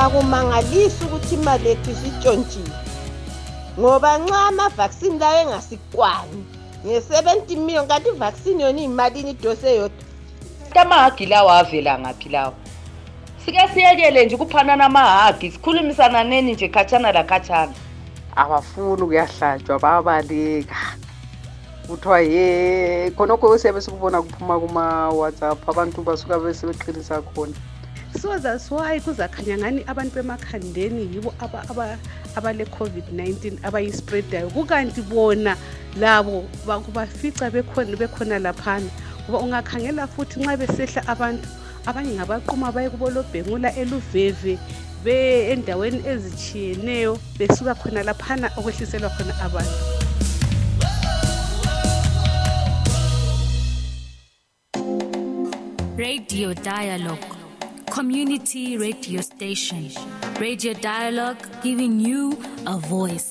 akumangalisi ukuthi imali yethu isitshontshile ngoba nxa amavaccine lawo engasikwani nge-70 million kanti ivaccine yona iyimalini idose yodwa amahagi lawo avela ngaphi lawo sike siyekele nje ukuphanana amahagi sikhulumisananeni nje khatshana lakhatshana abafuni ukuyahlatshwa babaleka kuthiwa ye khonokho siyabe sikubona kuphuma kuma-whatsapp abantu basuka besebeqinisa khona so that's why kuzakhanya ngani abantu bemakhandeni yibo abale-covid-19 abayispredayo kukanti bona labo bakubafica bekhona laphana ngoba ungakhangela futhi nxa besehla abantu abanye ngabaquma baye kubolobhengula eluveve be endaweni ezitshiyeneyo besuka khona laphana okwehliselwa khona abantu radio dialogue community radio station radio dialogue giving you a voice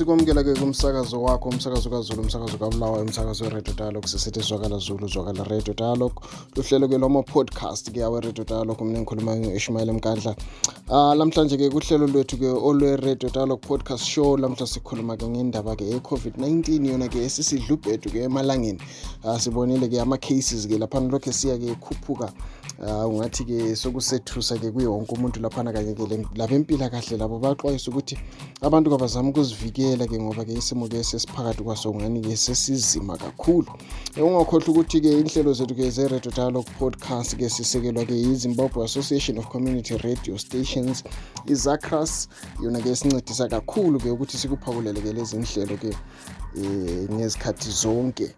sikwamukela ke kumsakazo wakho umsakazo kazulu umsakazo kabulawayo umsakazo weradio dialogue sisithi zwakala zulu zwakala radio dialogue uhlelo ke lwama podcast ke awe radio dialogue mina ngikhuluma ngu-ishmael mkandla uh, lamhlanje ke kuhlelo lwethu ke olwe radio dialogue podcast show lamhla sikhuluma ke ngendaba ke ye-covid-19 yona ke esisidlubhedu ke emalangeni uh, sibonile ke ama-cases ke laphana lokhe siya ke khuphuka uh, ungathi ke sokusethusa ke kuye wonke umuntu laphana kanye ke labempilakahle labo baxwayisa ukuthi abantu kabazama ukuzivikela ke ngoba ke isimo ke sesiphakathi kwaso ngani ke sesizima kakhulu ungakhohlwa ukuthi-ke inhlelo zethu-ke ze-radio dialogue podcast ke sisekelwa-ke yi-zimbabwe association of community radio stations izacras yona-ke esincedisa kakhulu-ke ukuthi sikuphakulele-ke lezi nhlelo-ke um eh, ngezikhathi zonke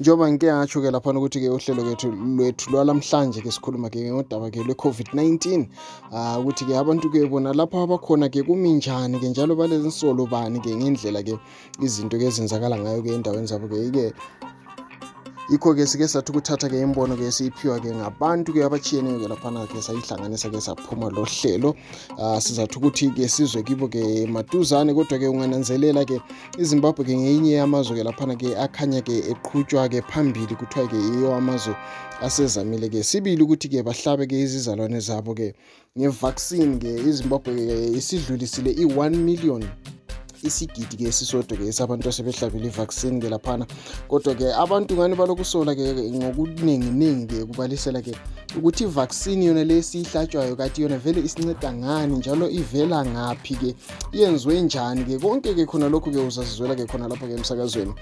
njengoba ngike ngatsho-ke laphana ukuthi-ke uhlelo kethu lwethu lwalamhlanje-ke sikhuluma-ke ngodaba-ke lwe-covid-19 um ah, ukuthi-ke abantu-ke bona lapho abakhona-ke kumi njani-ke njalo balezi nsolo bani-ke ngendlela-ke izinto ke ezenzakala ngayo ke endaweni zabo ke ike yikho ke sike sathi ukuthatha ke imbono ke siyiphiwa ke ngabantu ke abatshiyeneyo ke laphana ke sayihlanganisa ke saphuma lo hlelo uh, sizathu ukuthi ke sizwe kibo ke maduzane kodwa ke ungananzelela ke izimbabwe ke ngeyinye yamazwe ke laphana ke akhanya ke eqhutshwa ke phambili kuthiwa ke yiyo amazwe asezamile ke sibili ukuthi ke bahlabe ke izizalwane zabo ke ngevaccine-ke izimbabwe isidlulisile i-1 million isigidi-ke esisodwa-ke esabantu asebehlabile ivaccine-ke laphana kodwa-ke abantu ngani balokusola-ke ngokuningi-ningi-ke kubalisela-ke ukuthi ivaccine yona le esiyihlatshwayo kati yona vele isinceda ngani njalo ivela ngaphi-ke yenziwe njani-ke konke-ke khona lokhu-ke uzazizwela-ke khona lapho-ke emsakazweni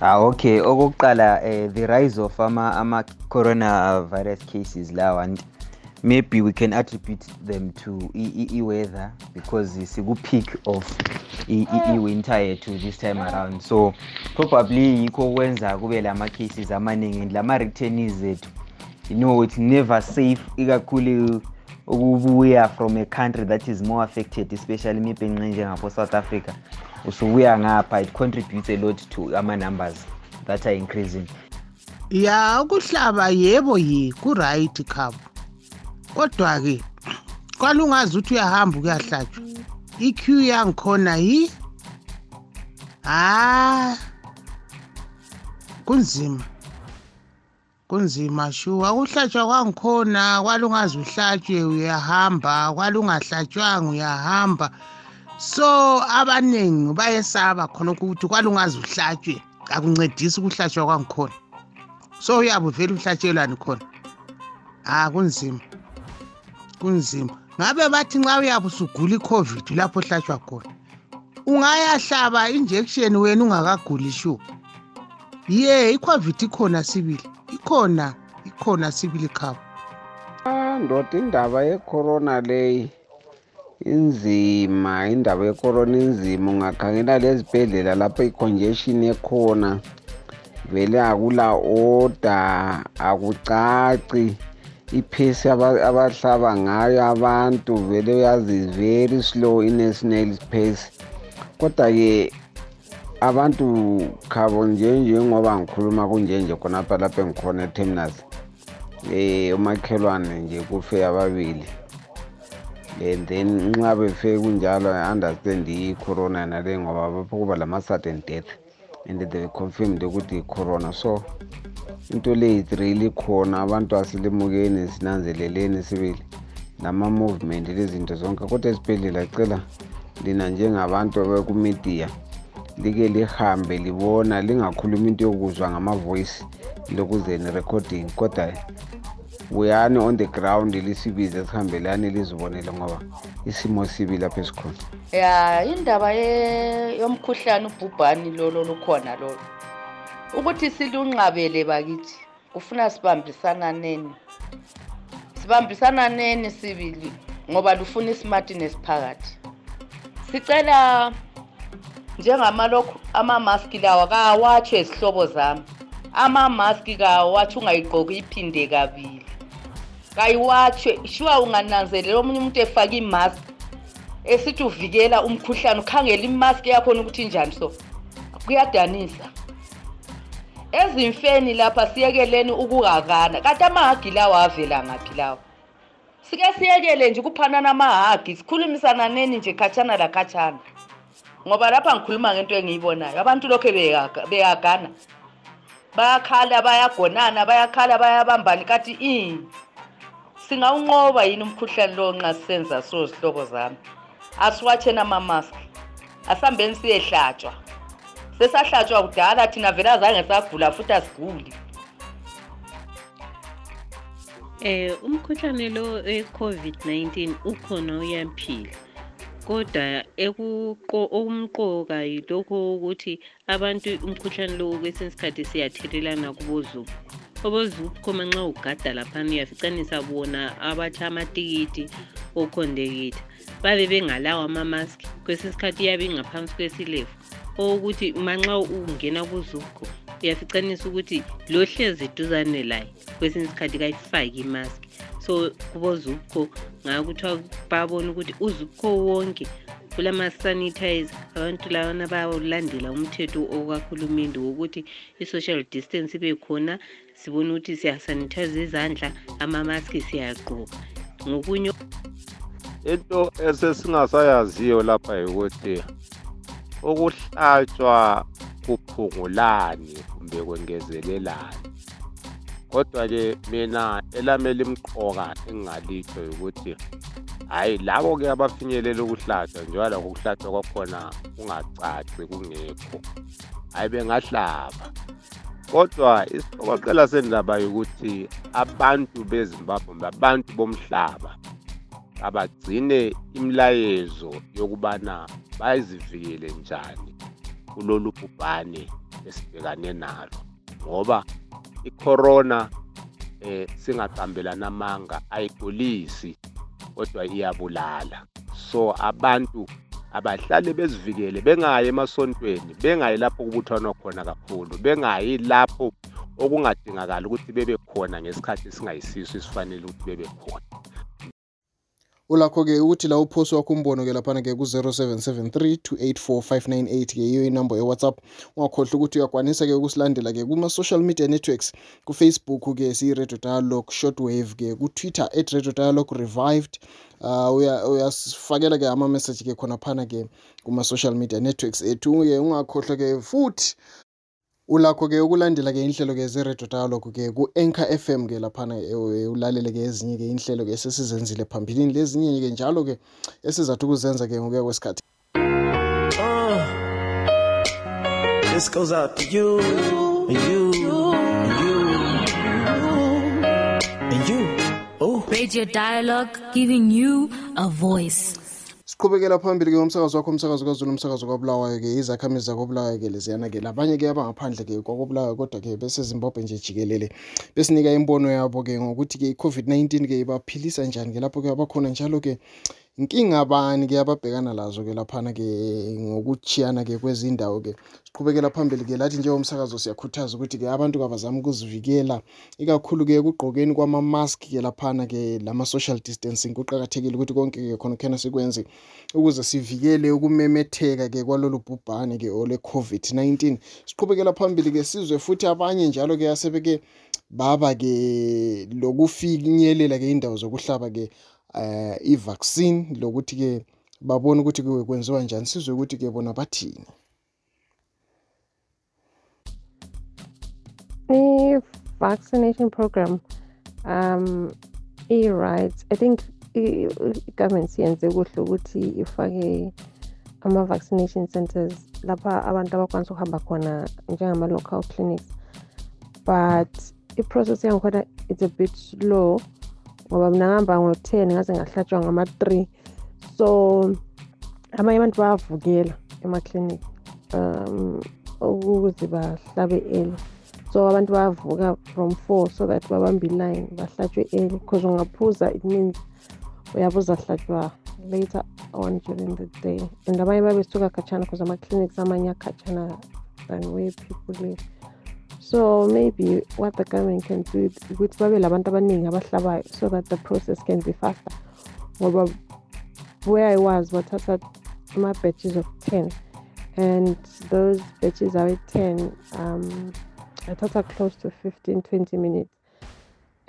Ah okay okokuqala eh the rise of ama ama coronavirus cases lawa and maybe we can attribute them to e weather because it's a good peak of e winter yethu this time around so probably yikho kwenza kube lama cases amaningi lama returnees ethu you know it's never safe ikakhulu ukubuya from a country that is more affected especially imibhinqi njengapho south africa usubuya ngapha it contributes a lot to ama-numbers that are increasing ya ukuhlaba yebo ye kuright khabo kodwa-ke kwalungazi ukuthi uyahamba ukuyahlatshwa i-q yangikhona yi ha kunzima kunzima shuwa ukuhlatshwa kwangikhona kwalungaze uhlatshwe uyahamba kwalungahlatshwanga uyahamba so abaningi bayesaba khona ukuthi kwalungaze uhlatshwe akuncedisi ukuhlatshwa kwangikhona so uyabe uvele uhlatshelani khona ha ah, kunzima kunzima ngabe bathi nxa uyabe usugula i-covid lapho ohlatshwa khona ungayahlaba injection wena ungakaguli sure ye icovid ikhona sibili ikhona ikhona sibili khabo ah, ndoda indaba yecorona leyi inzima indaba yecorona inzima ungakhangela lezibhedlela lapho icongestion ekhona vele akula oda akucaci iphesi abahlaba ngayo abantu vele uyazi very slow i-national pace kodwa-ke abantu khabo njenjengoba ngikhuluma kunjenje khonapha lapho engikhona eterminus um eh, umakhelwane nje kufe ababili and then nxa befe kunjalo i-understand i-corona nale ngoba baphokuba lama-sudden death and they confirmed ukuthi corona so into le is really khona abantu asilimukeni sinanzeleleni sibili nama-movement lezinto zonke kodwa esibhedlela cela lina njengabantu abekumidiya like lihambe libona lingakhulumi into yokuzwa ngamavoyisi lokuzeni recording kodwa buyani on the ground lisibize sihambelani lizibonele ngoba isimo sibi lapho esikhona ya indaba yomkhuhlane ubhubhani lolo lukhona lolo ukuthi silunqabele bakithi kufuna sibambisananeni sibambisananeni sibili ngoba lufuna isimatini esiphakathi sicela njengamalokhu amamaski lawa kawatshwe izihlobo zami amamaski kawatshwe ungayigqoki iphinde kabili kayiwatshwe shuwa ungananzelela omunye umuntu efake imaski esithi uvikela umkhuhlane ukhangela imaski yakhona ukuthi njani so kuyadanisa ezimfeni lapha siyekeleni ukukakana kanti amahagi lawa avela ngaphi lawa sike siyekele nje ukuphanana amahagi sikhulumisananeni nje khatshana lakhatshana ngoba lapha ngikhuluma ngento engiyibonayo abantu lokhe beyagana bayakhala bayagonana bayakhala bayabambani kathi i singawunqoba yini umkhuhlane lowo nxa sisenza so zihlobo zami asiwatsheni amamask asihambeni siyehlatshwa sesahlatshwa kudala thina vele azange sagula futhi asiguli Eh umkhuhlane lo we covid 19 ukhona uyaphila kodwa okumqoka yilokho ukuthi abantu umkhuhlane lowo kwesinye isikhathi siyathelelana kubozulu obozulu khoma nxa ugada laphana uyaficanisa bona abatsha amatikiti okhondekitha babe bengalawo amamaski kwesinye isikhathi iyabe ingaphansi kwesilevu owokuthi manxa ungena kuzukho uyaficanisa ukuthi lo hlezi duzane laye kwesinye isikhathi kayifaki imaski so kubozukho ngakuthiwa babona ukuthi uzukho wonke kulama-sanitize abantu lawana bayawulandela umthetho okakhulumende wokuthi i-social distance ibe khona sibona ukuthi siyasanithaza izandla amamaski siyagqoka ngokunye into esesingasayaziyo lapha yikuthi ukuhlatshwa kuphungulani kumbe kwengezelelani kodwa-ke mina elami elimqoka engingalitsho yikuthi hhayi labo-ke abafinyelela ukuhlatshwa njengoba lakho ukuhlatshwa kwakhona kungacaci kungekho hhayi bengahlaba kodwa isiqokoqela sendaba yokuthi abantu bezimbabwe babantu bomhlaba abagcine imilayezo yokubana bazivikele njani kulolu bhubhane esibhekane nalo ngoba icorona eh singaqambelana amanga ayigulisi kodwa iyabulala so abantu abahlale bezivikele bengayi emasontweni bengayi lapho kubuthwanwa khona kakhulu bengayi lapho okungadingakali ukuthi bebe khona ngesikhathi esingayisiso esifanele ukuthi bebe khona ulakho-ke ukuthi la uphosi wakho umbono-ke laphana-ke ku-0773 284598 ke yiyo inumber yewhatsapp ungakhohlwa ukuthi uyakwanisa-ke ukusilandela-ke kuma-social media networks kufacebook-ke siyi-radio dialogue shortwave-ke kutwitter at radio dialogue revived uh, uyasifakela ke ama-message ke khonaphana ke kuma-social media networks ethu uye ungakhohlwa ke futhi ulakho ke ukulandela ke inhlelo ke ze-radio dialogue ke ku-anchor f m ke laphana e, e, ulalele ke ezinye ke inhlelo ke esesizenzile phambilini lezinye ke njalo ke esizathi ukuzenza ke ngokuya kwesikhathi This goes out to you, and you, and you, and you. Oh. Radio Dialogue giving you a voice. siqhubekela phambili ke umsakazo wakho umsakazo kazulu umsakazo kwabulawayo ke izakhamizi zakobulawayo ke leziyana ke labanye ke abangaphandle ke kwakobulawayo kodwa ke besezimbabwe nje jikelele besinika imbono yabo ke ngokuthi ke i-covid-19 ke ibaphilisa njani ke lapho ke abakhona njalo ke Inkinga bani ke ababhekana lazo ke laphana ke ngokutshiyana ke kwezindawo ke siqhubekela phambili ke lathi njengomsakazo siyakhuthaza ukuthi ke abantu kabazama ukuzivikela ikakhulu ke ekugqokeni kwama-mask ke laphana ke lama-social distancing kuqakathekile ukuthi konke ke khona khona sikwenze ukuze sivikele ukumemetheka ke kwalolu bhubhane ke olwe-covid-19 siqhubekela phambili ke sizwe futhi abanye njalo ke asebeke baba ke lokufinyelela ke indawo zokuhlaba ke eh i vaccine lokuthi ke babone ukuthi kwenziwa njani sizwe ukuthi ke bona bathini i vaccination program um i right i think i government yenze kuhle ukuthi ifake ama vaccination centers lapha abantu abakwanisa ukuhamba khona njengama local clinics but i process yangikhona it's a bit slow ngoba mina ngihamba ngo-ten ngaze ngahlatshwa ngama-three so abanye abantu bayavukela emaklinikhi um ukuze bahlabe eli so abantu bayavuka from four so that babambe iline bahlatshwe eli because ungaphuza it means uyabe uzahlatshwa later on during the day and abanye babesuka khatshana because ama-clinics amanye akhatshana than where people live so maybe what the government can do ukuthi babe labantu abaningi abahlabayo so that the process can be faster ngoba where i was bathatha ama-batches of ten and those batches are 10 um athatha close to 15 20 minutes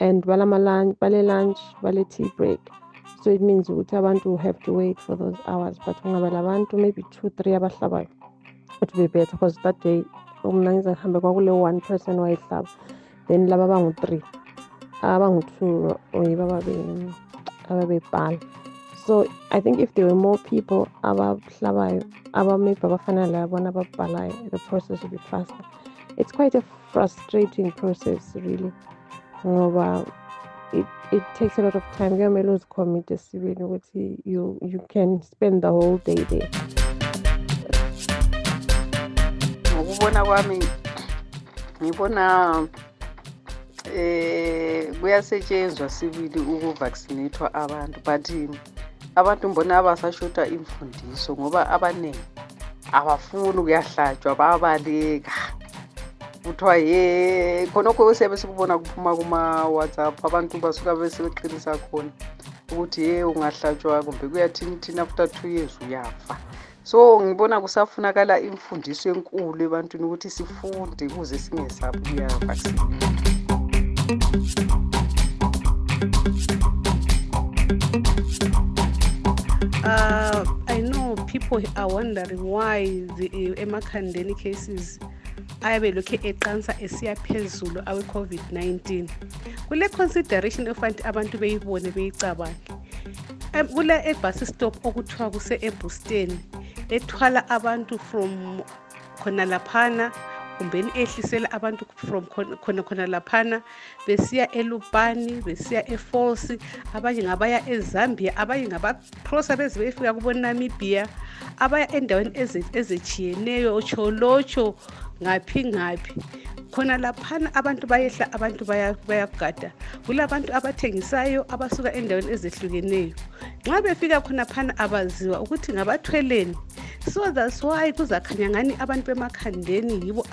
and bala lunch bale lunch bale tea break so it means ukuthi abantu will have to wait for those hours but ungaba labantu maybe two three abahlabayo it will be better because that day umna ngize ngihambe kwakule one person wayehlaba then laba bangu-three abangu-two oyibo ababini ababebhala so i think if there were more people abahlabayo abamaybe abafana labona ababhalayo the process would be faster it's quite a frustrating process really ngoba it, it takes a lot of time kuyomele uzikhomide sibili ukuthi you, you can spend the whole day there ngokubona kwami ngibona eh kuyasetshenzwa sibili ukuvaccinatwa abantu but Abantu mbona abasashota imfundiso ngoba abanengi abafuni ukuyahlatshwa bayabaleka kuthiwa ye khonokho siyabe sikubona kuphuma kuma-whatsapp abantu basuka besebeqinisa khona ukuthi ye ungahlatshwa kumbe kuyathinithini after two years uyafa so ngibona kusafunakala imfundiso enkulu ebantwini ukuthi sifunde ukuze singesabi kuya vaccine Uh, I know people are wondering why the uh, emakhandeni cases ayabe lokhu eqansa esiya phezulu awe-covid-19 kule-consideration efanele abantu beyibone beyicabange kule ebus stop okuthiwa kuse-ebusteni ethwala abantu from khona laphana kumbeni ehlisela abantu from khona khona laphana besiya elupani besiya efolsi abanye ngabaya ezambia abanye ngabacrossa beze befika kubonamibia abaya endaweni ezitshiyeneyo cholotsho eze ngaphi ngaphi khona laphana abantu bayehla abantu bayagada kulabantu abathengisayo abasuka endaweni ezehlukeneyo nxa befika khonaphana abaziwa ukuthi ngabathweleni so that's why kuzakhanya ngani abantu bemakhandeni yibo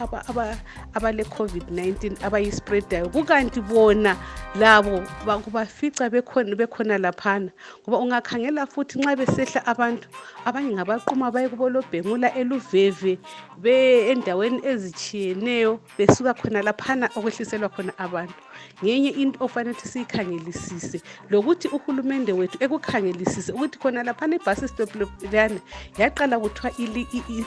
abale-covid-19 abayispredayo kukanti bona labo bakubafica bekhona laphana ngoba ungakhangela futhi nxa besehla abantu abanye ngabaquma baye kubolobhengula eluveve be endaweni ezitshiyeneyo besuka khona laphana okwehliselwa khona abantu ngenye into okufanele ukuthi siyikhangelisise lokuthi uhulumende wethu ekukhangelisise ukuthi khona laphana ibhasi stop lana yaqala kuthiwa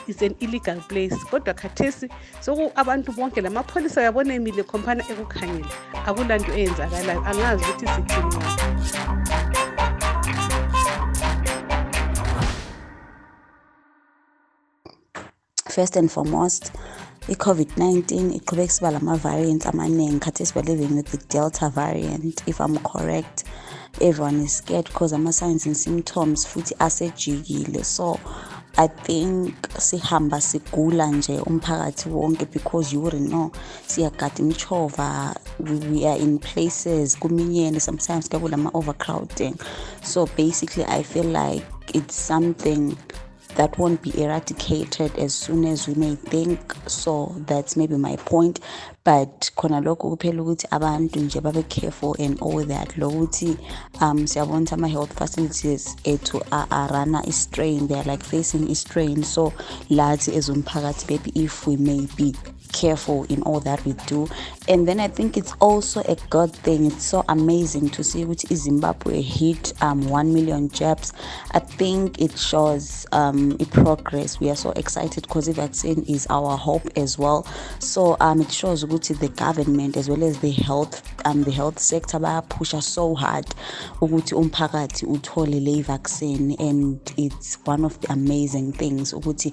is an illegal place kodwa khathesi soku abantu bonke lamapholisa yabona emile khomphana ekukhangela akulanto eyenzakalayo angazi ukuthi sithini first and foremost i-covid-19 iqhubeka siba lama-variants amaningi khathi siba living with the delta variant if i'm correct everyone is scared because ama-signs and symptoms futhi asejikile so i think sihamba sigula nje umphakathi wonke because you already know siyagada imishova we are in places kuminyene sometimes kuyakulama-overcrowding so basically i feel like it's something that won't be eradicated as soon as we may think so that's maybe my point but khona lokho kuphela ukuthi abantu nje babe careful and all that lokuthi um siyabona ukuthi ama-health facilities ethu arana i-strain they are like facing i-strain so lathi ezomphakathi baby if we may be careful in all that we do and then i think it's also a good thing it's so amazing to see which is zimbabwe hit um, 1 million jobs i think it shows um, a progress we are so excited because the vaccine is our hope as well so um, it shows which the government as well as the health um, the health sector us so hard ukuthi umphakathi uthole le vaccine and it's one of the amazing things ukuthi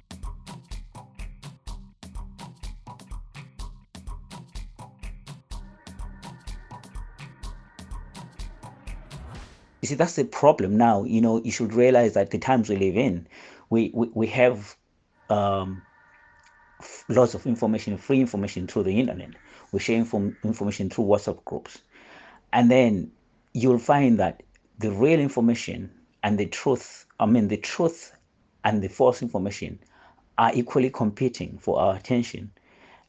see, that's the problem now. You know, you should realize that the times we live in, we, we, we have um, lots of information, free information through the internet. We share inform- information through WhatsApp groups. And then you'll find that the real information and the truth, I mean, the truth and the false information are equally competing for our attention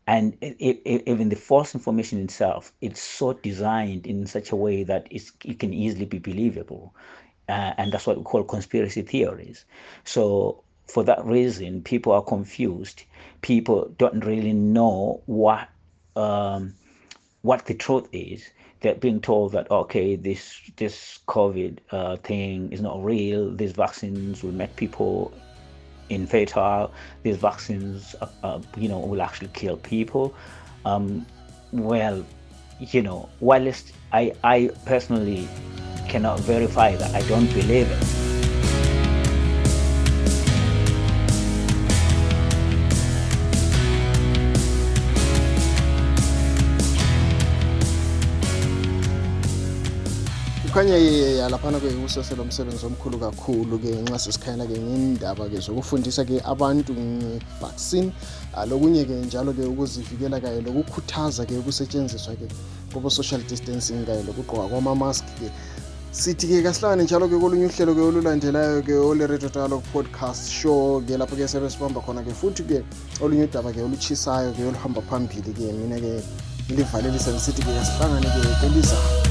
and even the false information itself it's so designed in such a way that it can easily be believable uh, and that's what we call conspiracy theories so for that reason people are confused people don't really know what um, what the truth is they're being told that okay this this covid uh, thing is not real these vaccines will make people infertile. These vaccines, uh, uh, you know, will actually kill people. Um, well, you know, whilst I, I personally Cannot verify that. I don't believe it. kukhanya yeyaya laphana ke usese lo msebenzi omkhulu kakhulu ke nxa sesikhayela ke ngendaba ke zokufundisa ke abantu ngevaccine ah, lokunye ke njalo ke ukuzivikela kanye lokukhuthaza ke ukusetshenziswa ke kubo social distancing kanye lokugqoka kwama-mask ke sithi ke kasihlangane njalo ke kolunye uhlelo ke olulandelayo ke oleredio dialogue podcast show ke lapho ke sebe sibamba khona ke futhi ke olunye udaba ke olutshisayo ke oluhamba phambili ke mina ke ngilivalelise ngisithi ke kasihlangane ke kelizayo